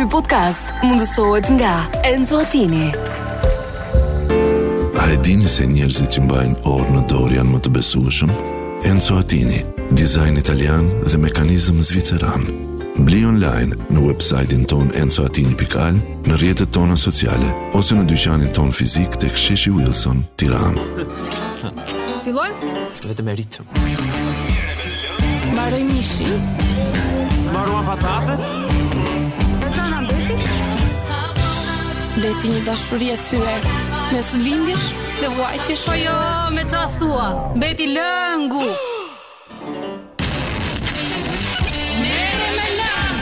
Ky podcast mundësohet nga Enzo Attini. A e dini se njerëzit që mbajnë orë në dorë janë më të besueshëm? Enzo Attini, dizajn italian dhe mekanizëm zviceran. Bli online në website-in tonë enzoattini.al, në rrjetet tona sociale, ose në dyqanin tonë fizik tek sheshi Wilson, Tiranë. Fillojmë? Vetëm me ritëm. Mbaroi mishi. Mbaruan patatet. E ç'të na mbeti? Mbeti një dashuri e thyer, mes dhimbjesh dhe vuajtjesh. Po jo, more, ça thua, mbeti lëngu. Merre me lëng.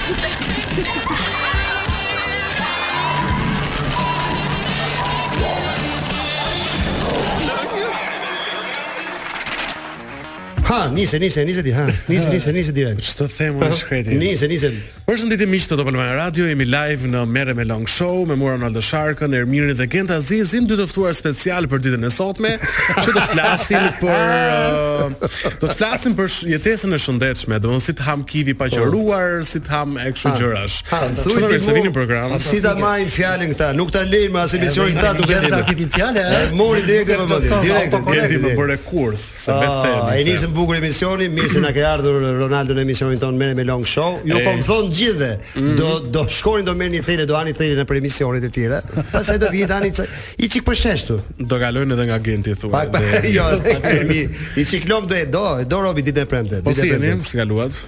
Ha, nise, nise, nise ti, ha. Nise, nise, nise direkt. Ç'të them unë i shkreti? Nise, nise. Përshëndetje miq të Top Albania Radio, jemi live në Merre me Long Show me mua, Ronaldo Sharkën, Ermirin dhe Gent Azizin, dy të ftuar special për ditën e sotme, që do të flasim për uh, do të flasim për sh- jetesën e shëndetshme, domethënë si të hamë kivi pa qëruar, si të hamë e kështu gjërash. Thuaj ti se vini me program. Si ta marrin fjalën këta? Nuk ta lënë më as emisionin këta duke qenë artificiale. E mori direkt në vëmendje. Direkt po kemi më bërë kurth, se vetë ah, themi. Ai nisën bukur emisionin, mirë se na ke ardhur Ronaldo në emisionin tonë Merre me Long Show. Ju po thon gjithëve, mm. do do shkonin do merrni thela, do hani thela nëpër emisionet e tjera. Pastaj do vini tani i çik për sheshtu. Do kalojnë edhe nga Genti thua. Jo, i çik long do e do, e do robi ditën e premte. Po si jeni? Si kaluat.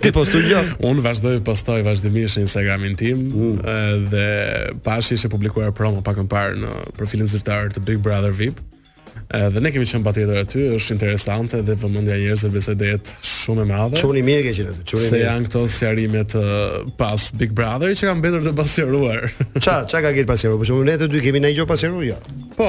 Ti postove gjë. Unë vazhdoj postoj vazhdimisht në Instagramin tim mm. dhe pashë që ishte publikuar promo pak më parë në profilin zyrtar të Big Brother VIP. Dhe ne kemi qenë patjetër aty, është interesante dhe vëmendja e njerëzve besoj do jetë shumë e madhe. Çuni mirë ke qenë aty, çuni. Se janë këto sqarimet pas Big Brother që kanë mbetur të pasqaruara. Ça, ça ka mbetur pa sqaruar? Për shembull, ne të dy kemi ndonjë gjë pa sqaruar jo. Po,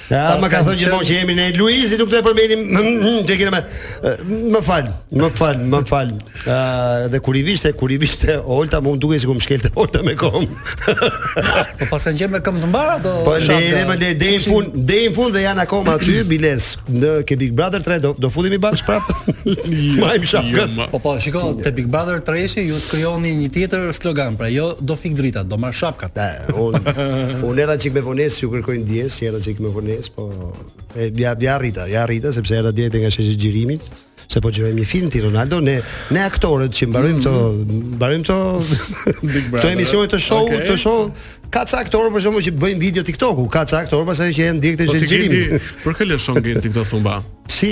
Ja, më ka thënë gjithmonë që jemi ne Luizi, nuk do e përmendim, mm, mm, mm, që kemi. Më fal, më fal, më fal. Ë dhe kur i vishte, kur i vishte Olta, më dukej sikur më shkelte Olta me kom. Po paskan qenë me këmbë të mbara do. Po le, le, po le, deri në fund, deri në fund dhe janë akoma aty biles. Ne ke Big Brother 3 do do futemi bashkë prapë. Mbajmë shapka. Jo, po po, shiko, te Big Brother 3 ju do krijoni një tjetër slogan, pra jo do fik drita, do marr shapkat. Unë unë erdha çik me vonesë, ju kërkoj ndjesë, erdha çik me vonesë, po ia ia arrita, ia arrita sepse erdha direkt nga sheshi i xhirimit, se po xhirojmë një film ti Ronaldo, ne ne aktorët që mbarojmë këto, mbarojmë këto Big këto Brother. emisione të show, Okej. të show ka ca aktorë për shembull që bëjnë video TikTok-u, ka ca aktorë pastaj që janë direkt në Po sheshi ti i xhirimit. Genti, për kë lëshon Genti këto thumba? Si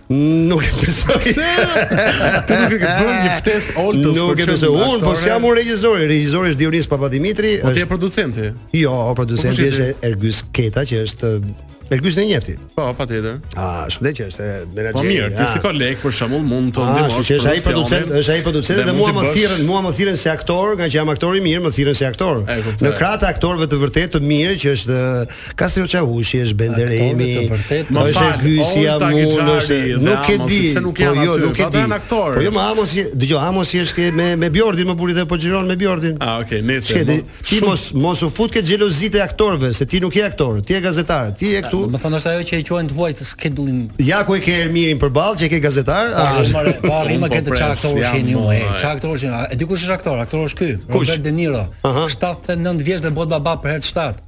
Nuk e besoj. Pse? Ti nuk e ke bërë një ftesë Oltës Nuk e besoj. Unë po jam unë regjisori. Regjisori është Dionis Papadhimitri. Po ti je producenti. Jo, po producenti është Ergys Keta që është Ergysin e njeh ti. Po, patjetër. Ah, shumë edhe që është menaxher. Po mirë, ti si koleg për shembull mund të ndihmosh. Ah, është ai producent, është ai producent dhe mua më thirrën, mua më thirrën si aktor, ngaqë jam aktor i mirë, më thirrën si aktor. Në krah të aktorëve të vërtetë të mirë që është Kastriot Çaushi është Ben Derhemi, është edhe Gysi, jam unë, është nuk e di, nuk janë po jo, nuk e di. Po jo, Amos, dëgjo, Amosi është me me Bjordin, më buri dhe po xhiron me Bjordin. Ah, okay, nëse. Ti mos mos u fut ke xhelozitë e aktorëve, se ti nuk je aktor, ti je gazetar, ti je këtu. Do të thonë është ajo që e quajnë të huajt scheduling. Ja ku e ke Ermirin përballë, që e ke gazetar, a është marrë, po a e njeh ma këtë, çfarë aktorësh jeni ju, e çfarë aktorësh jeni. E di kush është aktor, aktor është ky, Robert De Niro, 79 vjeç dhe bëhet baba për herë të shtatë.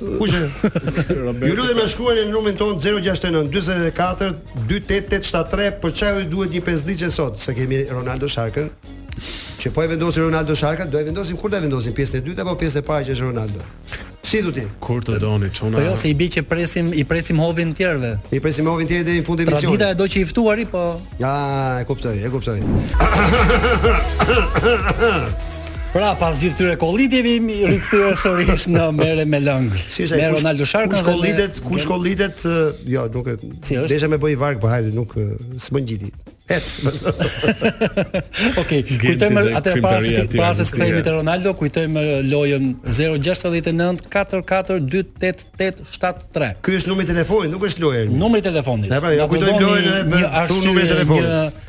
Kush është? Ju lutem na shkruani në numrin tonë 069 44 28873 për ça ju duhet një pesëdhjetëshe sot, se kemi Ronaldo Sharkën. Që po e vendosin Ronaldo Sharkën, do e vendosim, ku ta vendosim pjesën e dytë apo pjesën e parë që është Ronaldo. Si do ti? Kur të doni, çuna. Po jo, se i bie që presim, i presim hovin të tjerëve. I presim hovin tjetër deri në fund të emisionit. Tradita e do që i ftuari, po. Ja, e kuptoj, e kuptoj. Pra pas gjithë këtyre kollitjeve jemi rikthyer sërish në Merre me lëng. Si ishte kush Ronaldo Sharka kush kollitet, kush kollitet, jo, nuk e. Si është? Desha me bëj varg, po hajde nuk s'më ngjiti. Ec. Okej, kujtojmë atë pas, pasi kthehemi te Ronaldo, kujtojmë lojën 069 44 288 73. Ky është numri i telefonit, nuk është lojë. Numri i telefonit. Jo, pra, ia kujtojmë lojën edhe me numrin e telefonit.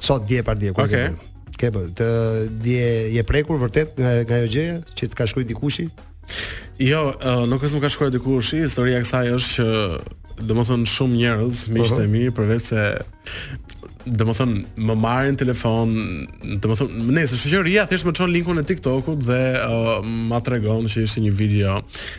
Sot dje pardje. Okej. Okay. Ke po, ti dje je prekur vërtet nga nga ajo gjëja që të ka shkruar dikushi? Jo, uh, nuk është më ka shkruar dikushi, historia e kësaj është që domethën shumë njerëz miqtë e mi përveç se domethën më marrin në telefon, domethën ne si shoqëria thjesht më çon linkun e TikTokut dhe uh, ma tregon që ishte një video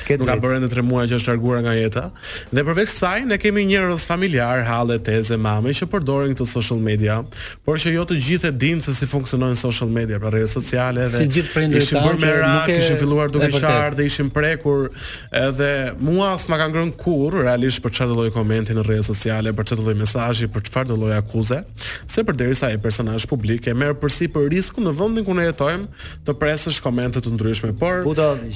Që nuk ka bërë ende 3 muaj që është larguar nga jeta. Dhe përveç kësaj ne kemi njerëz familjarë, halle, teze, mame që përdorin këto social media, por që jo të gjithë e dinë se si funksionojnë social media, pra rrjetet sociale dhe si gjithë prindërit tanë që u bënë merak, kishin filluar duke qarë dhe ishin prekur. Edhe mua s'ma ka ngrënë kurr realisht për çfarë lloj komenti në rrjete sociale, për çfarë lloj mesazhi, për çfarë do lloj akuze, se përderisa je personazh publik e merr përsipër riskun në vendin ku ne jetojmë, të presësh komente të ndryshme, por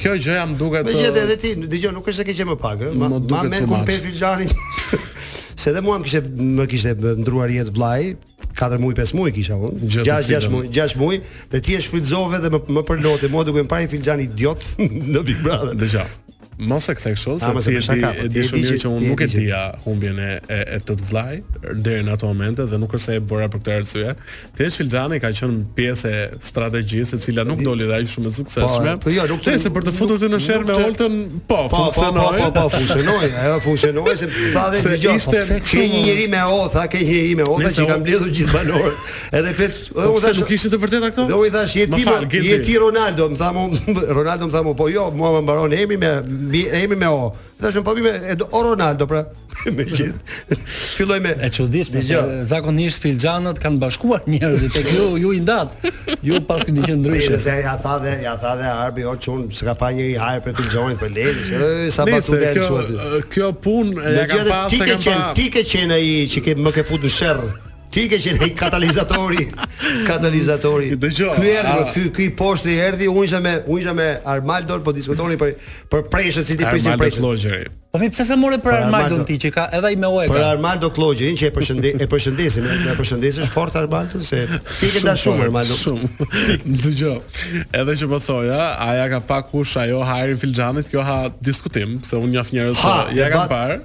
kjo gjëja më duket e Megjithëse edhe ti, dëgjo, nuk është se ke qenë më pak, ma, më duket më, kur më pe filxhanin. se edhe mua më kishte më kishte ndrruar jetë vllai, 4 muaj 5 muaj kisha unë 6 6 muaj 6 muaj dhe ti e shfrytëzove dhe më më përlote mua duke më parë filxhan idiot në Big Brother dëgjo Mos e kthej kështu, se ti e di, e di shumë mirë që unë nuk e dija humbjen e e, e të të vllai deri në ato momente dhe nuk është se e bëra për këtë arsye. Thjesht filxhani ka qenë pjesë e strategjisë e cila nuk doli dhe aq shumë e suksesshme. Po, po jo, nuk është se për të futur ty në sherr me Oltën, po, po, po funksionoi. Po, po, po, funksionoi. Ajo funksionoi se tha dhe dëgjoj. Ishte një njeri me O tha, ke një njeri me O tha që kanë mbledhur gjithë banorët. Edhe Dhe i thash nuk ishte të vërteta këto? Dhe i thash je ti, je ti Ronaldo, më tha mu, Ronaldo më tha mu, po jo, mua më mbaron emri me mi, emri me o. Thashë po me o Ronaldo pra. Me gjithë. Filloj me. E çuditshme. Zakonisht filxhanët kanë bashkuar njerëzit tek ju, ju i ndat. Ju paskeni qenë ndryshe. Se ja tha dhe ja tha dhe Arbi o çun, s'ka pa njeri hajër prej filxhanit për lehtë. Ë sa batu dhe çu. Kjo punë e ka pasur. Ti ke qenë, ti ke qenë ai që ke më ke futur në sherr. Ti ke qenë ai katalizatori, katalizatori. Dëgjoj. Ky erdhi, a... ky ky i poshtri erdhi, unë isha me unë isha me Armaldon, po diskutonim për për preshët si ti presin preshët. Armaldo Klogjeri. Po mirë pse s'e more për, për Armaldon ti që ka edhe ai me o. Për Armaldo Klogjerin që e përshëndes e përshëndesim, e përshëndesim fort Armaldon se ti ke dashur shumë Armaldon. Shumë. Dëgjoj. Edhe që po thoja, a ja ka pa kush ajo hajrin filxhanit, kjo ha diskutim, se unë njaf njerëz që ja kanë parë.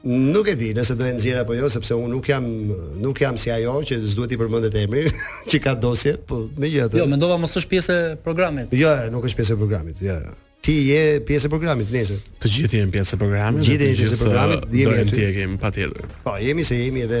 Nuk e di nëse do e nxjerr apo jo, sepse unë nuk jam nuk jam si ajo që s'duhet t'i përmendet emri, që ka dosje, po megjithatë. Jo, mendova mos është pjesë e programit. Jo, nuk është pjesë e programit. Jo. jo. Ti je pjesë e programit nesër. Të gjithë jemi pjesë e programit. Gjithë jemi pjesë e programit, jemi aty. Ne kemi patjetër. Po, jemi se jemi edhe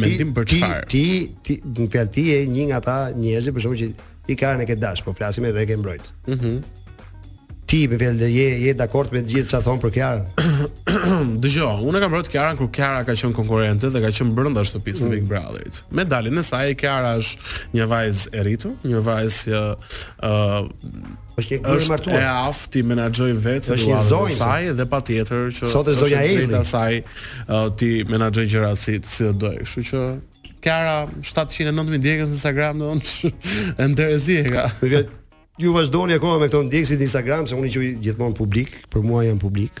Mendim për çfarë? Ti ti me fjalë ti je një nga ata njerëzit për shembull që ti Kiarën e ke dash, po flasim edhe e ke mbrojt. Mhm. Mm ti me fjalë je je dakord me të gjithë çfarë thon për Kiarën? Dëgjoj, unë kam mbrojt Kiarën kur Kiara ka qenë konkurrente dhe ka qenë brenda shtëpisë mm. Big Brotherit. Me daljen e saj Kiara është një vajzë e rritur, një vajzë që ë uh, Është një grua e martuar. Është e aftë t'i menaxhojë vetë është një zonjë e saj dhe patjetër që sot e zonja e drejta e saj uh, t'i menaxhojë gjërat si si të dojë. Kështu që Kiara 709000 ndjekës në Instagram domethënë i ka. Ju vazhdoni akoma me këto ndjekësit në Instagram se unë i quaj gjithmonë publik, për mua janë publik.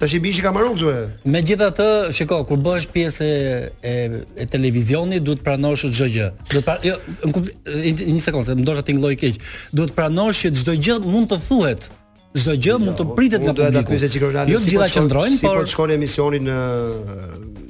Tash i bish i ka marrë këtu. Megjithatë, shiko, kur bëhesh pjesë e e televizionit, duhet të pranosh çdo gjë. Do të pra, jo, në kuptim, një sekondë, se ndoshta tingëlloj keq. Duhet të pranosh që çdo gjë mund të thuhet. Çdo gjë jo, mund të jo, pritet nga publiku. Unë do të pyes çik Ronaldon. Jo, të gjitha qëndrojnë, si po por po shkon emisioni në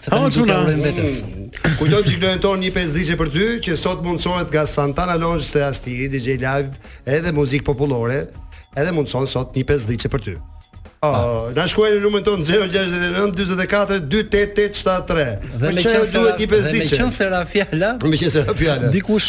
Se tani do të urojmë vetes. Kujtojmë çik lojën tonë një pesëdhiçe për ty që sot mundësohet nga Santana Lounge te Astiri DJ Live edhe muzikë popullore edhe mundëson sot një pesëdhiçe për ty. Oh, na shkruaj në numrin tonë 069 44 28873. Dhe meqenëse duhet një pesëdhiçe. Dhe meqenëse ra fjala. Meqenëse ra fjala. Dikush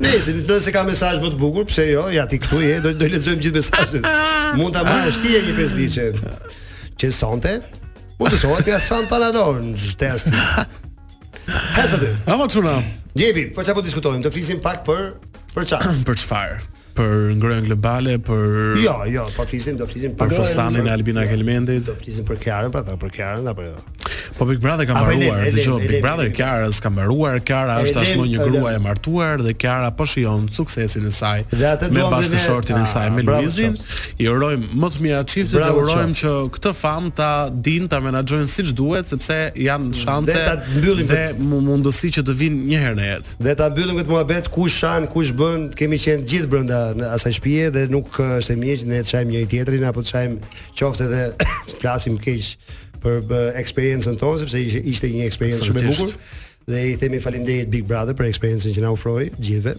Nëse do të ka mesazh më të bukur, pse jo? Ja ti këtu je, do të lexojmë gjithë mesazhet. Mund ta marrësh ti një pesdiçe. Që sonte, po të shohë ti a Santa la Lorn, shtest. Ha sa dy. Ama çuna. Jepi, po çfarë po diskutojmë? Të flisim pak për për çfarë? për çfarë? Për ngrënë globale, për Jo, jo, po flisim, do flisim për fustanin e Albina Kelmendit. Do flisim për Kiarën, pra, për Kiarën apo jo? Po Big Brother ka mbaruar, dëgjoj Big Brother Kiara s'ka mbaruar, Kiara është tashmë një grua e martuar dhe Kiara po shijon suksesin e saj me bashkëshortin e saj me Luizin. I urojmë më të mirat çiftit dhe urojmë që këtë famë ta dinë ta menaxhojnë siç duhet sepse janë mm. shanse dhe ta mbyllim dhe mundësi që të vijnë një herë në jetë. Dhe ta mbyllim këtë muhabet kush shan, kush bën, kemi qenë gjithë brenda asaj shtëpie dhe nuk është e mirë që ne të shajmë njëri tjetrin apo të shajmë qoftë edhe të flasim keq për eksperiencën tonë sepse ishte një eksperiencë shumë e bukur dhe i themi faleminderit Big Brother për eksperiencën që na ofroi gjithëve.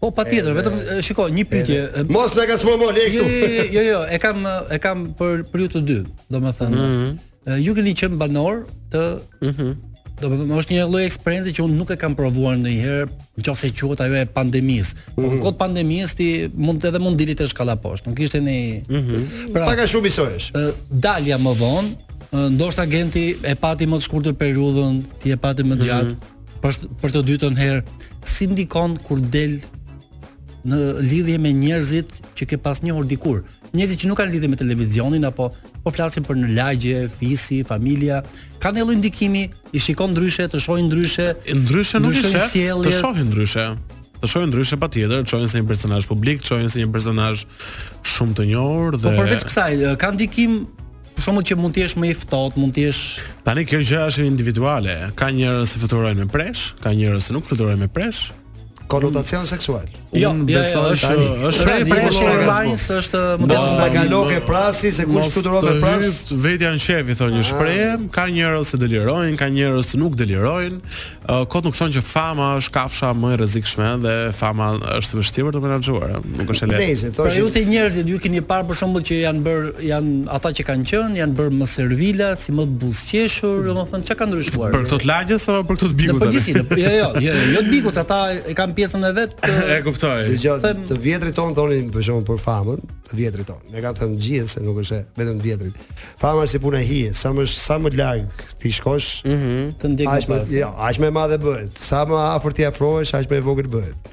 Po patjetër, vetëm shiko, një pyetje. Mos na ngacmo më Lek. Jo, jo, jo, jo, jo, e kam e kam për për ju të dy, domethënë. Mm -hmm. Ju keni qenë banorë të mm -hmm. Domethënë është një lloj eksperiencë që unë nuk e kam provuar ndonjëherë në qoftë se quhet ajo e pandemisë. Mm -hmm. Koh pandemisë ti mund edhe mund dilje te shkalla poshtë. Nuk ishte ne. Mm -hmm. pra, Pak a shumë izoloheshe. Dalja më vonë, ndoshta Genti e pati më të shkurtër periudhën, ti e pati më mhm. të gjatë. Mm -hmm për për të dytën herë si ndikon kur del në lidhje me njerëzit që ke pas njohur dikur. Njerëzit që nuk kanë lidhje me televizionin apo po flasim për në lagje, fisi, familja, kanë edhe ndikim I shikon ndryshe, të shohin ndryshe. Ndryshe nuk i sheh, të shohin ndryshe. Të shohin ndryshe patjetër, të shohin si një personazh publik, të shohin si një personazh shumë të njohur po, dhe Po përveç kësaj, ka ndikim për shembull që mund të jesh më i ftohtë, mund të jesh Tani kjo gjë është individuale. Ka njerëz që fluturojnë me presh, ka njerëz që nuk fluturojnë me presh. konotacion seksual. Jo, Unë jo, jo, besoj është tani. është Është tani, presh Airlines, është më Mos na kalo ke prasi se kush fluturon me pras. Mos të hy vetja në qef, i thonë një shprehje, ka njerëz që delirojnë, ka njerëz që nuk delirojnë. Ë, Kot nuk thonë që fama është kafsha më e rrezikshme dhe fama është e vështirë për të menaxhuar. ë. nuk është e lehtë. Nëse, thoshja, ju te njerëzit ju keni parë për shembull që janë bërë janë ata që kanë qenë, janë bërë më servila, si më buzëqeshur, domethënë çka ka ndryshuar? Për këto të lagjes apo për këto të bigut? Në përgjithësi, jo, jo, jo, jo të bigut, ata e kanë pjesën e vet. E kuptoj. Dëgjo, të vjetrit tanë thonin për shembull për famën, të vjetrit tanë. E kanë thënë gjithë se nuk është vetëm të vjetrit. Fama si puna e hijes, sa më sa më larg t'i shkosh, ëh, mhm. të ndjek më pas. Jo, aq më e madhe bëhet. Sa më afër t'i afrohesh, aq më e vogël bëhet.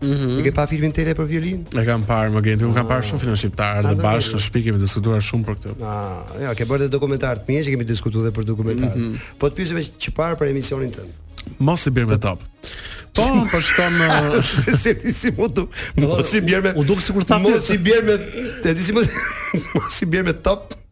Mm -hmm. E ke pa filmin Tela për violinë? E kam parë, megjithëse, unë kam parë ah. shumë filma shqiptarë dhe bashkë në shpi kemi diskutuar shumë për këtë. Ah, ja, ke bërë dhe dokumentar të mirë që kemi diskutuar dhe për dokumentar. Mm -hmm. Po të pyesim që parë për emisionin tënd. Mos i bjer me top. Po, po shkon në se ti si mund të mos i bjerë me. U duk sikur tha mos i bjerë me, te di si mund mos i bjerë me top.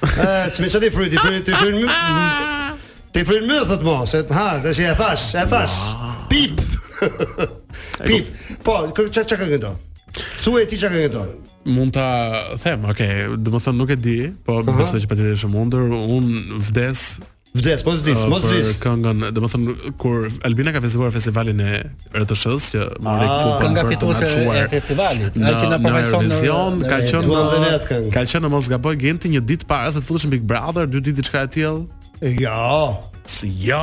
Ëh, çme çati fryti, fryti, ti fryn më. Ti fryn më thot mo, se ha, tash e thash, e thash. Pip. Pip. Po, çka çka këngë do? Thuaj ti çka këngë do? Mund ta them, okay, domethënë nuk e di, po besoj që patjetër është e mundur. Un vdes Vdes, mos vdes, uh, mos vdes. Këngën, domethënë kur Albina ka fituar festivalin e RTSH-së që mori ah, kupën për të marrë e festivalit. Ai që na përfaqëson në Eurovision, ka qenë edhe ne atë këngë. Ka qenë mos gaboj Genti një ditë para se të futesh në Big Brother, dy ditë diçka e tillë. Jo. Si jo.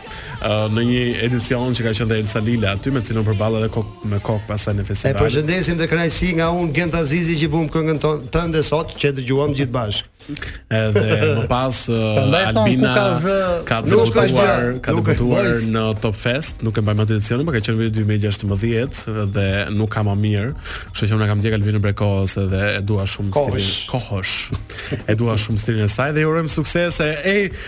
në një edicion që ka qenë dhe Elsa Lila aty me cilën u përball edhe kok me kok pasaj në festival. E përshëndesim dhe kënaqësi nga un Gent Azizi që vum këngën tënde sot që dëgjuam gjithë bashkë. Edhe më pas Albina ka debutuar, ka debutuar në Top Fest, nuk e mbaj mend edicionin, por ka qenë vitin 2016 dhe nuk ka më mirë. Kështu që unë kam ndjek Albinën Brekos edhe e dua shumë stilin. Kohosh. E dua shumë stilin e saj dhe i urojmë sukses. Ej,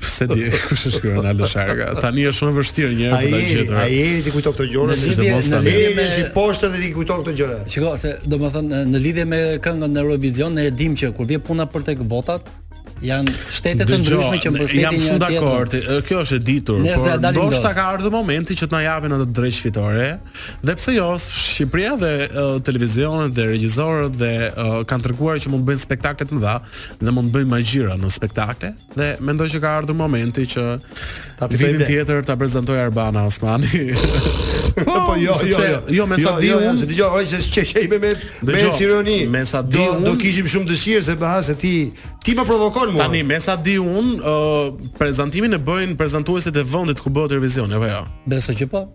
S'e di kush e shkruan Aldo Sharga? Tani është shumë e vështirë një herë për ta gjetur. Ai ai t'i kujton këto gjëra, si të mos tani. Ai me si poshtë dhe t'i kujton këto gjëra. Shiko se domethënë në lidhje me këngën në Eurovision ne e dimë që kur vjen puna për tek votat, janë shtete të ndryshme që mbështetin njëri-tjetrin. Jam shumë dakord. Kjo është e ditur, por ndoshta ka ardhur momenti që të na japin atë drejt fitore. Dhe pse jo, Shqipëria dhe uh, televizionet dhe regjisorët dhe uh, kanë treguar që mund të bëjnë spektakle të mëdha. dhe mund të bëjnë magjira në spektakle dhe mendoj që ka ardhur momenti që vitin tjetër ta prezantoj Arbana Osmani. po, po jo, jo, jo. Jo, me sa jo, di jo, jo unë, se dëgjoj, oj se çeshej me me me ironi. Me sa di unë, do kishim shumë dëshirë se bëha se ti ti më provokon mua. Tani me sa di unë, uh, prezantimin e bëjnë prezantuesit e vendit ku bëhet Eurovizioni, apo jo? Besoj që po.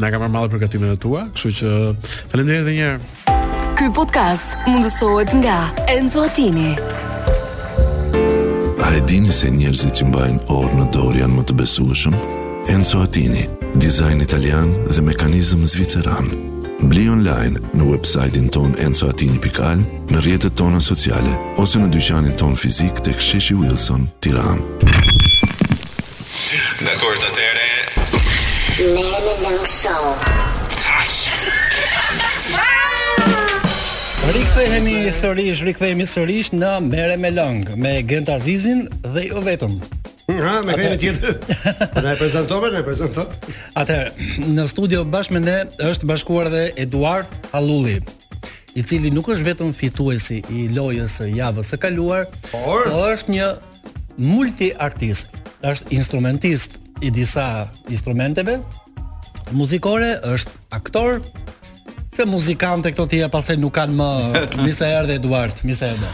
Na ka marrë malli për gatimet e tua, kështu që faleminderit edhe një herë. Ky podcast mundësohet nga Enzo Attini. A e dini se njerëzit që mbajnë orë në dorë janë më të besueshëm? Enzo Attini, dizajn italian dhe mekanizëm zviceran. Bli online në website-in tonë enzoatini.al, në rrjetet tona sociale, ose në dyqanin tonë fizik tek sheshi Wilson, Tiranë. Dakord atëherë Mere me lang show Rikthehemi sërish, rikthehemi sërish në Mere me Long me Gent Azizin dhe jo vetëm. Ha, me kënd tjetër. Na e prezanto, na e prezanto. Atëherë, në studio bashkë me ne është bashkuar dhe Eduard Hallulli i cili nuk është vetëm fituesi i lojës së javës së kaluar, por është një multiartist, është instrumentist i disa instrumenteve muzikore, është aktor, se muzikante këto tjera pastaj nuk kanë më mirë se erdhe Eduard, mirë se erdhe.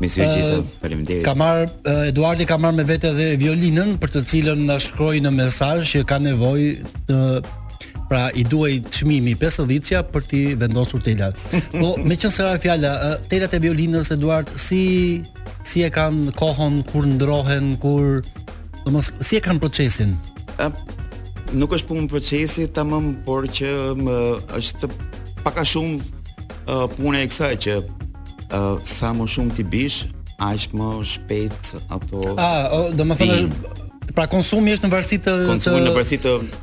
Mirë se ju gjeta, faleminderit. Ka marrë Eduardi ka marrë me vete edhe violinën për të cilën na shkroi në mesazh që ka nevojë të pra i duhej çmimi 50-çja për t'i vendosur telat. Po, meqenëse ra fjala, telat e violinës Eduard si si e kanë kohën kur ndrohen, kur domethënë si e kanë procesin? A, nuk është punë procesi tamam, por që më, është pak a shumë uh, punë e kësaj që uh, sa më shumë t'i bish, aq më shpejt ato. A, domethënë pra konsumi është në varësi të konsumi në varësi të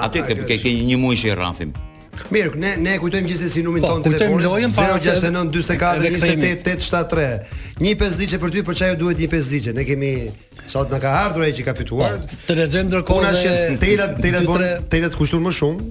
Aty ke ke ke një muaj që i rrafim. Mirë, ne ne kujtojmë gjithsesi numrin po, tonë telefon. Kujtojmë lojën para 069 44 28 873. Një pesëdhjetçe për ty, për ça i duhet një pesëdhjetçe. Ne kemi sot na ka ardhur ai që ka fituar. Po, të lexojmë ndërkohë. Unë ashe telat telat bon telat kushton më shumë.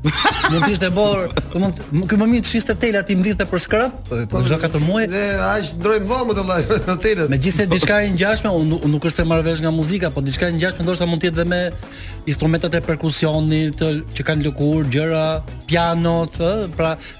Mund të ishte bo, do mund ky më mirë të shiste tela t'i mblidhte për skrap, po, po çdo katër muaj. Ne aq ndrojmë dhomën të vllai në telat. Megjithëse diçka e ngjashme, unë un, nuk është se marr vesh nga muzika, po diçka e ngjashme ndoshta mund të jetë dhe me instrumentet e perkusionit që kanë lëkurë, gjëra, pianot, ë, pra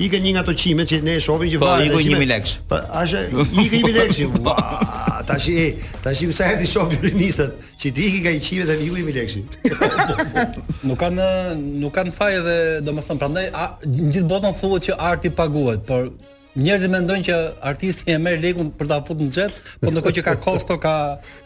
Ikën një nga ato qime që ne i shohim që varen. Po, ikën 1000 lekë. Po, ashtu, ikën 1000 lekë. Ua, tash e, tash i sa herë t'i shoh violinistët, që t'i ikën nga një qime tani ikën 1000 lekë. Nuk kanë nuk kanë faj edhe, domethënë, prandaj në gjithë botën thuhet që arti paguhet, por njerëzit mendojnë që artisti e merr lekun për ta futur në xhep, por ndërkohë që ka kosto, ka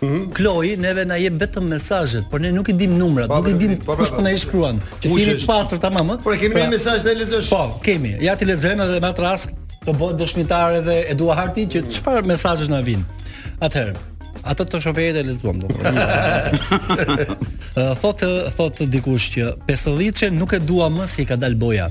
Mhm. Kloi neve na jep vetëm mesazhet, por ne nuk i dimë numrat, po, nuk i dimë po, po, kush po na i shkruan. Që të jetë e pastër tamam, ë. Por e kemi pra, një mesazh të lexosh. Po, kemi. Ja t'i lexojmë edhe me atë rast të bëhet dëshmitar edhe Eduardi që mm. çfarë mesazhesh na vijnë. Atëherë, ato të shoferit i lexuam do. Thotë thotë dikush që pesëdhjetçen nuk e dua më se i ka dal boja.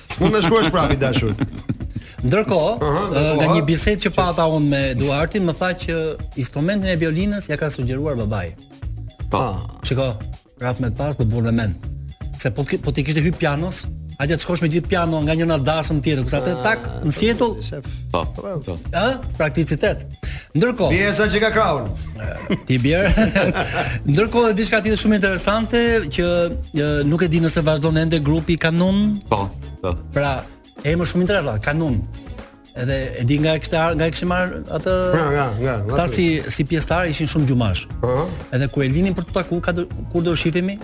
Mund të na shkruash prapë i dashur. Ndërkohë, Aha, ndërkohë, nga një bisedë që pata unë me Eduartin, më tha që instrumentin e violinës ia ka sugjeruar babai. Po. Ah. Shiko, rrallë me pa, po burrë me mend. Se po t'i- po t'i kishte hyrë pianos, hajt të shkosh me gjithë piano nga njëra dasëm te tjetra, kurse atë tak në sjetull, Po. Po. ë, prakticitet. Ndërkohë, bjerë sa që ka kraun. Ti bjerë. Ndërkohë edhe diçka tjetër shumë interesante që e, nuk e di nëse vazhdon ende grupi Kanun. Po, po. Pra, emër shumë interesant, Kanun. Edhe e di nga kishte nga kishte marr atë Nga, nga, nga. nga Ata si si pjesëtarë ishin shumë gjumash. Ëh. Edhe kur e linin për t'u taku, ka do, kur do shihemi?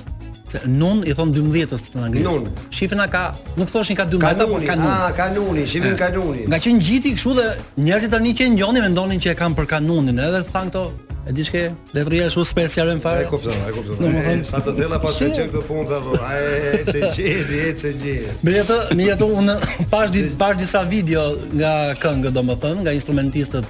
Se nun i thon 12 ës në anglisht. Nun. Shifna ka, nuk thoshin ka 12 apo ka nun. Ah, ka nuni, shifën ka nuni. Nga që ngjiti kështu dhe njerëzit tani që e ngjonin mendonin që e kanë për kanunin, edhe thanë këto E di çke, le të rrijë se është speciale fare. E kupton, e kupton. Domethënë sa të thella pas ka çel këto punë apo ai e çe çedi, e çe çedi. Me ato, me ato unë pashë di pashë disa video nga këngë domethënë, nga instrumentistët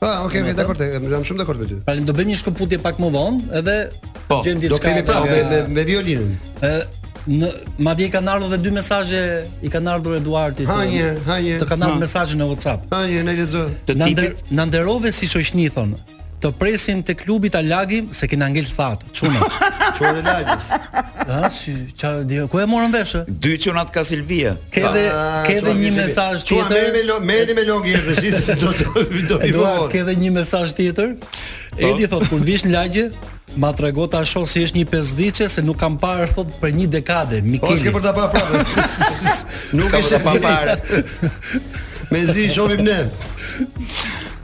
Ah, okay, okay, dakord, jam shumë dakord me ty. Pra do bëjmë një shkëputje pak më vonë, edhe po, gjejmë diçka. Do kemi prapë me, me, me violinën. Ë në madje kanë ardhur edhe dy mesazhe, i kanë ardhur Eduardit. Ha një, ha një. Të kanë ardhur mesazhe në WhatsApp. Ha një, na i lexo. Të tipit. Na nderove si shoqni thotë. Të presim te klubi ta lagim se kena ngel thatë. Çuna. Çuna e lagjes. Ha, si, ça, ku e morën vesh? Dy çunat ka Silvia. Ke dhe ke dhe një mesazh tjetër. Merrni me log, merrni me log edhe si do të do të bëj. Ke dhe një mesazh tjetër. Po. Edi thotë kur të vish në lagje, ma trego ta shoh si është një pesdhiçe se nuk kam parë thotë për një dekadë. Mikeli. Po s'ke për ta parë prapë. Nuk është pa parë. Mezi shohim ne.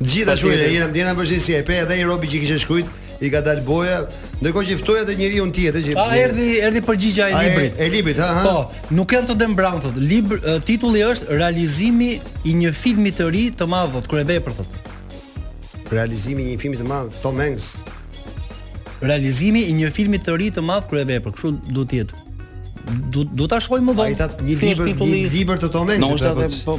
Gjithashtu edhe jena ndjena për si e pe edhe i robi që kishte shkruajt i ka dal boja, ndërkohë që ftoja edhe njeriun tjetër që Ah, erdhi erdhi përgjigja e librit. E, e librit, ha, ha. Po, nuk janë të Dan Brown thotë. Libr titulli është Realizimi i një filmi të ri të madh thotë, kryevepër thotë. Realizimi i një filmi të madh, Tom Hanks. Realizimi i një filmi të ri të madh kryevepër, kështu duhet të jetë. Do do ta shohim më vonë. Ai tha një libër, një libër të Tom Hanks. Po,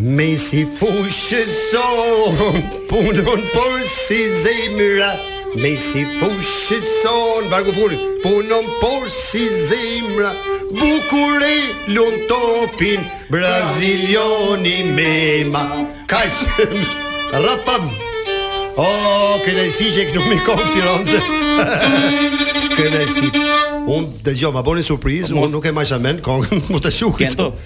Mesi i fushës sonë Punon por si zemra Mesi i fushës sonë Vargu fund Punon por si zemra Bukur e lun topin Brazilioni me ma Kajtë Rapam O, oh, kënaqësi që knu me kon këtë Tironën Kënaqësi Unë dëgjo, ma boni surprizë Unë nuk e majsha men kongën, më të shukë Kënë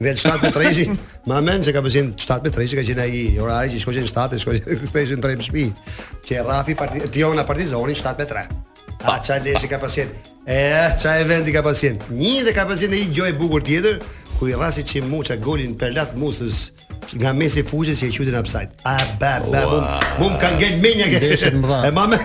Vel 7 me 3. Ma men se ka pas qenë 7 me 3 që ka qenë ai orari që shkojnë 7 e shkojnë ktheshin 3 në shtëpi. Që rrafi Parti Tirona Partizonin 7 me 3. Pa ça ndeshje ka pas qenë. E ça e eventi ka pas qenë. Një dhe ka pas qenë ai gjoja e bukur tjetër ku ia rrasi Çim Muça golin Perlat Mustës nga mesi fushës që e qytin ofsajd. A ba ba bum. Bum ka ngel n'menje. E ma men.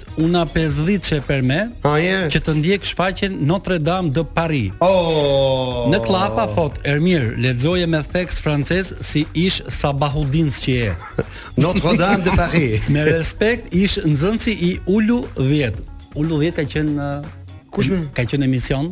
dua një pesëdhjetëshe për me, A je? që të ndjek shfaqjen Notre Dame de Paris. Oh. Në kllapa thotë Ermir, lexoje me theks francez si ish Sabahudins që je. Notre Dame de Paris. Me respekt ish nxënësi i Ulu 10. Ulu 10 ka qenë uh, Kush me? ka qenë emision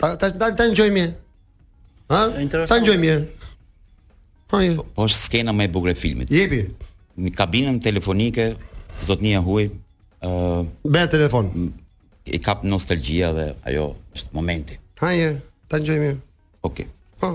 Ta ta ta, ta ngjoj mirë. Ha? Ta ngjoj mirë. Po, po është skena më e bukur e filmit. Jepi. Në kabinën telefonike zotnia i huaj ë uh, bën telefon. I kap nostalgjia dhe ajo është momenti. Hajde, ta ngjojmë. Okej. Okay. Po.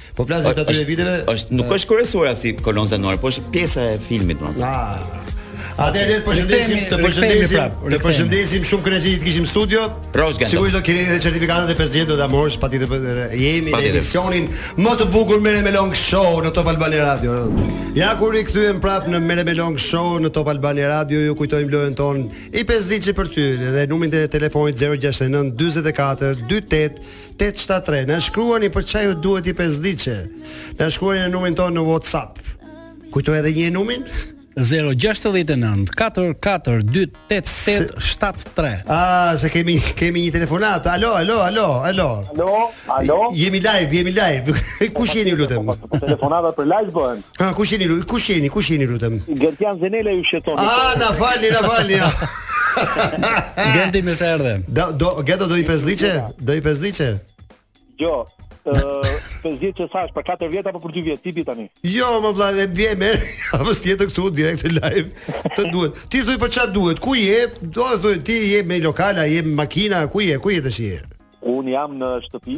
Po flas gjatë atyre viteve. Është nuk është krijuar si kolonë zanore, po është pjesa e filmit domethënë. Ah. Atë le të përshëndesim, të përshëndesim, të përshëndesim shumë kënaqësi të kishim në studio. Sigurisht do të keni edhe certifikatën e 50 do ta marrësh patjetër edhe jemi në emisionin më të bukur Mere me Long Show në Top Albania Radio. Ja ku u rikthyem prap në Mere me Long Show në Top Albania Radio ju kujtojmë lojën tonë një 50 për ty dhe numrin e telefonit 069 44 28 873. Na shkruani për ça ju duhet një pesdhjetshe. Na shkruani në numrin tonë në WhatsApp. Kujtoje edhe një herë numrin? 069 4428873. Ah, se kemi kemi një telefonat. Alo, alo, alo, alo. Alo, alo. Jemi live, jemi live. Kush jeni ju lutem? Telefonatat për live bëhen. Ha, kush jeni, kush jeni, kush jeni lutem? Gentian Zenelaj ju shqetëson. Ah, na falni, na falni. Genti mirë se erdhe. Do do Genti do një pesdhjetshe, do një pesdhjetshe. Jo, ë pesdhjetshe të thash për 4 vjet apo për 2 vjet tipi tani. Jo, mo vlla, e bie më. Apo s'të jetë këtu direkt live. Të duhet. Ti thuaj për ça të duhet? Ku je? Do të thuaj ti je me lokala, je me makina, ku je? Ku je te shpia? Un jam në shtëpi.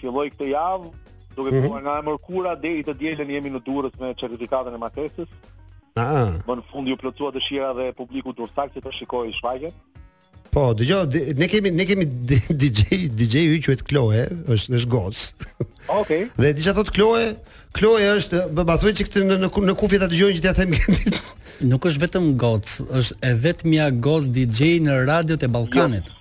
filloi këtë javë duke mm -hmm. nga e mërkura deri të dielën jemi në Durrës me certifikatën e martesës. Ah. Më në fund iu plotësua dëshira dhe publiku durrsak që të shikojë shfaqjen. Po, dëgjo, ne kemi ne kemi DJ DJ i quhet Kloe, është është goc. Okej. Okay. Dhe ti çfarë thot Kloe? Kloe është, më ma thuaj çikë në në, në kufje ta dëgjoj unë që t'ia them Gentit. Nuk është vetëm goc, është e vetmja goc DJ në radiot e Ballkanit. Jo.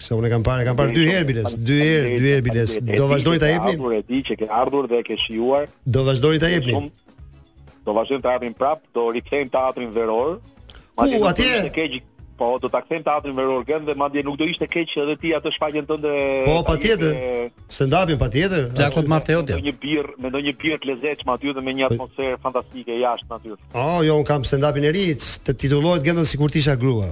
Se unë e kam parë, kam parë dy herë biles, dy herë, dy herë biles. Do vazhdoni ta jepni? Po e di që ke ardhur dhe e ke shijuar. Do vazhdoni ta jepni? Do vazhdojmë ta japim prap, do rikthehemi te teatri veror. Ku atje? Te liqeni, po do rikthehemi te teatri veror dhe madje nuk do ishte keq edhe ti atë shfaqjen tënde. Po patjetër. Stand-upin patjetër. Ja kot më aftë hotel. Një birrë, me ndonjë birrë të lezetshme aty dhe me një po- atmosferë fantastike jashtë në natyrë. Oh, jo, un kam stand-upin e ri, që titullohet Genti sikur të isha grua.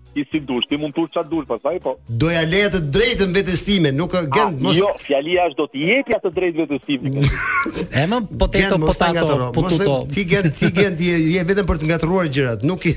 ti si dush, ti mund të ush çat dush pastaj, po. Do ja leja të drejtën vetes time, nuk ah, gjen mos. Jo, fjalia është do të jepi atë drejtë vetes time. E më potato potato, potuto. Ti Gent, ti Gent, ti je vetëm për të ngatërruar gjërat, nuk i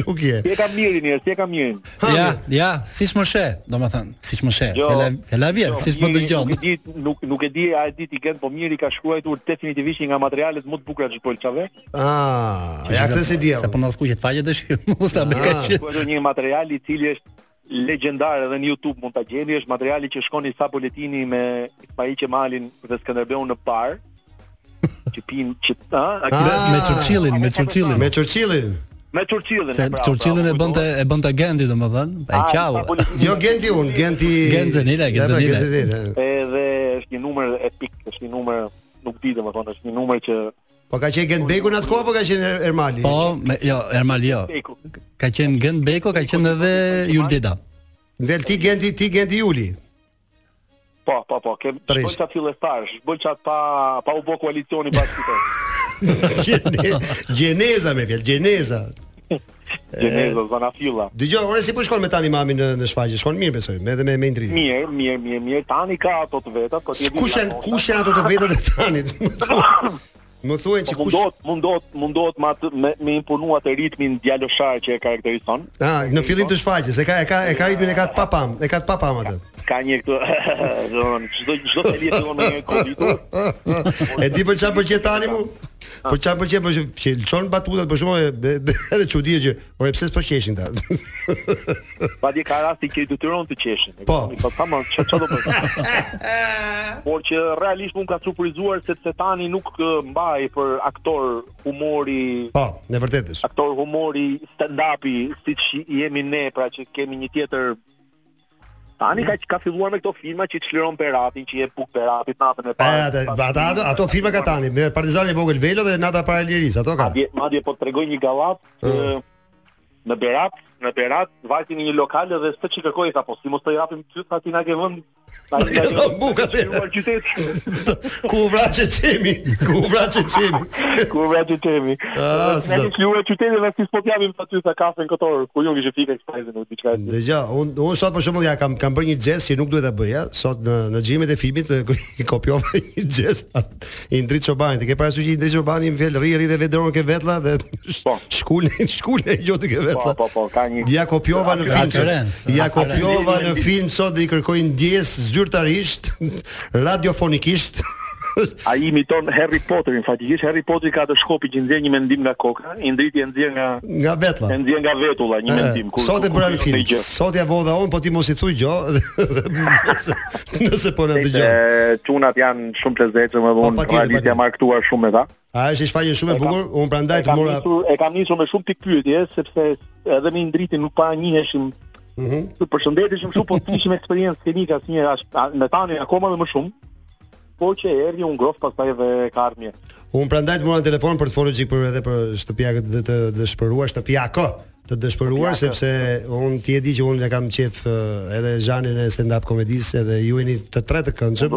nuk je. Ti e ke Mirin, je, ti e ke Mirin. Ja, ja, siç më she, domethën, siç më she. Jo. Fjala vjen, jo, siç po dëgjon. Nuk e di, nuk nuk e di, a e di ti Gent, po Miri ka shkruar definitivisht nga materialet më të bukura të Bolçave. Ah, ja këtë s'e di. Sa po na skuqet faqja tash, mos ta bëj kaq. Po do një material i cili është legjendar edhe në YouTube mund ta gjeni, është materiali që shkon Isa Boletini me Ismail Qemalin dhe Skënderbeun në bar. Që pin, që ta, ah kemi ah. me Churchillin, me Churchillin. Me Churchillin. Me Churchillin. Se pra, Churchillin pra, e bënte e bënte Genti domethënë, e ah, qau. Jo Genti un, Genti. Genti Nila, Genti Nila. Edhe është një numër epik, është një numër nuk di domethënë, është një numër që Po ka qenë Gent Beku në atë kohë apo ka qenë er-, Ermali? Po, me, jo, Ermali jo. Ka qenë Gent Beku, ka qenë edhe Jul Deda. Ndel ti Genti, ti Genti Juli. Po, po, po, ke Bolçat fillestarë, Bolçat pa pa u bë koalicioni bashkë këtu. Gjeneza me fjalë, gjeneza. Gjeneza zona filla. Dëgjo, ore si po shkon me Tan Imamin në në shfaqje? Shkon mirë besoj, me edhe me me Indri. Mirë, mirë, mirë, mirë. Tani ka ato të vetat, po ti e di. Kush janë, kush janë ato të vetat e Tanit? Më thuaj që po kush mundohet, mundohet, mundohet ma të, me me imponua të ritmin djaloshar që e karakterizon. Ah, në fillim të shfaqjes, e ka e ka e ka ritmin e ka të papam, e ka të papam atë. Ka një këtu, domethënë çdo çdo të lidhet me një goditje. E di për çfarë pëlqen Tani mu? Për çfarë pëlqen po që lçon batutat për shaka edhe edhe çuditet që ore pse s'po qeshin këta. Pa di ka raste që i detyron të qeshin. Po, po tamam, ç'a ç'a do të Por që realisht mu më ka surprizuar sepse Tanin nuk mbaj për aktor humori. Po, në vërtet është. Aktor humori stand-upi siç jemi ne, pra që kemi një tjetër Tani ka ka filluar me këto filma që çliron Beratin, që jep bukë Beratit natën e parë. Ato ato ato, ato filma ka tani, me Partizani i Vogël Velo dhe Nata e parë e Lirisë, ato ka. Madje madje po tregoj një gallatë uh. në Berat, në Berat, vajti në një lokal dhe s'di ç'i kërkoi tha po si mos të japim ty tha ti na ke dhënë Tani na ke dhënë bukë atë. Ku vraçë çemi? Ku vraçë çemi? Ku vraçë çemi? Ah, ne kemi qytetin dhe si s'po të japim aty tha kafen këto, ku ju ngjë fikën kësaj dhe Dëgjo, un un sot për shembull ja kam kam bërë një gjest që nuk duhet ta bëja, sot në në xhirimet e filmit i kopjova një gjest Indrit Çobanit. Ke parasysh që Indrit Çobani me fjalë rri rri dhe vë dorën ke vetlla dhe po. shkul shkul e gjë ti ke vetlla. Po po po, ka një Ja kopjova në film. Ja kopjova në film sot dhe i kërkoj ndjesë zyrtarisht Radiofonikisht. Ai imiton Harry Potterin, faktikisht Harry Potteri ka atë shkopin që nxjerr një mendim nga koka, Indriti e nxjerr nga nga vetulla. E nxjerr nga vetulla një mendim kur sot e bëra në film. Sot ja vodha on, po ti mos i thuj gjë. Nëse po na dëgjon. Çunat janë shumë të lezetshëm edhe po, unë po, realisht jam markuar shumë me ta. A është një shfaqje shumë e bukur, unë prandaj të mora. E kam nisur me shumë pikpyetje sepse edhe me Indritin nuk para njiheshim. Mhm. Mm përshëndeteshim shumë po s'kishim eksperiencë skenike asnjë me Tanin akoma dhe më shumë. Po që erdhi ngrohtë pastaj edhe ka ardhur mirë. Un prandaj të mora telefon për të folur çik për edhe për shtëpiakë të dëshpëruar shtëpiakë të dëshpëruar sepse un ti e di që un e kam qef edhe zhanrin e stand up komedisë edhe ju jeni të tre të këndshëm.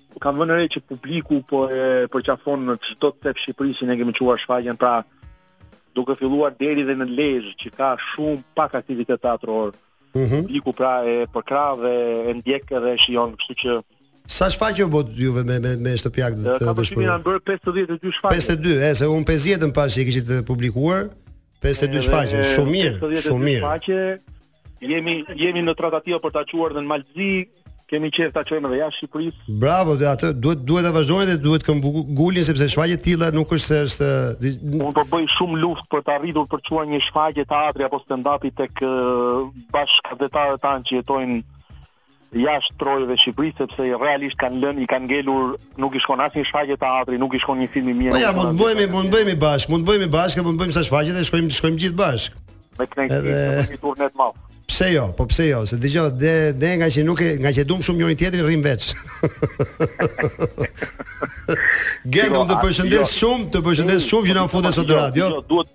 Kam vënë re që publiku po e përqafon në çdo cep Shqipërisë ne kemi çuar shfaqjen, pra duke filluar deri dhe në Lezhë që ka shumë pak aktivitet teatror. Mm -hmm. Publiku pra e përkrah dhe e ndjek dhe e shijon, kështu që Sa shfaqje u bë juve me me me shtëpiakë të dëshpëruar? Kam përshtypjen janë bërë 52 shfaqje. 52, e se un 50-ën pashë që kishit publikuar. 52 shfaqje, shumë mirë, shumë mirë. Shfaqje Jemi jemi në tratativa për ta çuar në Mal të Zi, kemi qejf ta çojmë edhe jashtë Shqipërisë. Bravo, dhe atë duhet duhet ta vazhdoni dhe duhet këmbëngulim sepse shfaqje të tilla nuk është se është mund të bëhet shumë luftë për të arritur për të çuar një shfaqje teatri apo stand-upi tek bashkatdhetarët tanë që jetojnë jashtë trojeve të Shqipërisë sepse realisht kanë lënë, i kanë ngelur, nuk i shkon asnjë shfaqje teatri, nuk i shkon një film i mirë. Po ja, mund të bëhemi, mund të bëhemi bashkë, mund të bëhemi bashkë, mund të bëjmë ca shfaqje dhe shkojmë, shkojmë gjithë bashkë. Me kënaqësi, edhe... një turne të madh. Pse jo? Po pse jo? Se dëgjo, ne ne nga që nuk e nga që dum shumë njëri tjetrin rrim veç. Genti të përshëndes jo. shumë, të përshëndes shumë që na fute sot në radio. Duhet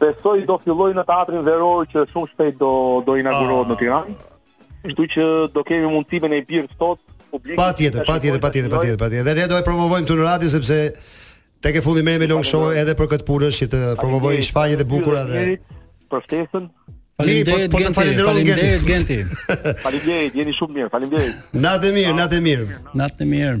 Besoj do filloj teatri veror që shumë shpejt do do inaugurohet në ah. Tiranë. Kështu që do kemi mundësi me një birë të sot publikut. Patjetër, patjetër, patjetër, patjetër, patjetër. Dhe ne do e promovojmë këtu në radio sepse tek e fundi merrem me Long Show edhe për këtë punë që të promovojmë shfaqjet e bukura dhe për ftesën. Po, faleminderit Genti, faleminderit Genti. Faleminderit, jeni shumë mirë. Faleminderit. Natën e mirë, natën e mirë. Natën e mirë.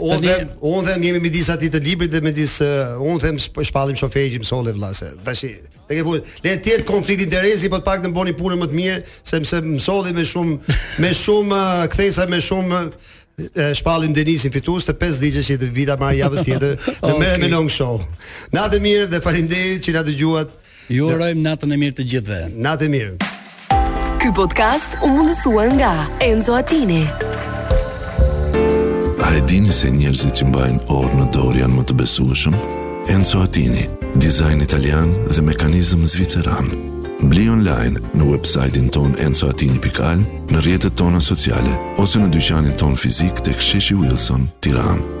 Unë them, unë them jemi midis atij të librit dhe midis uh, unë them shpallim shoferin që më solli vëlla se tash te ke fut. Le të jetë konflikt interesi, po të paktën bëri punën më të mirë, sepse më solli me shumë me shumë uh, kthesa me shumë uh, shpallim Denisin fitues të 5 dijeve që t'ia marrë javës tjetër. Në Më merr me Long Show. Natën e mirë dhe faleminderit që na dëgjuat. Ju urojmë natën e mirë të gjithëve. Natë e mirë. Ky podcast u mundësua nga Enzo Attini. A e dini se njerëzit që mbajnë orë në dorë janë më të besueshëm? Enzo Attini, dizajn italian dhe mekanizëm zviceran. Bli online në website-in tonë enzoatini.al, në rrjetet tona sociale, ose në dyqanin tonë fizik tek sheshi Wilson, Tiranë.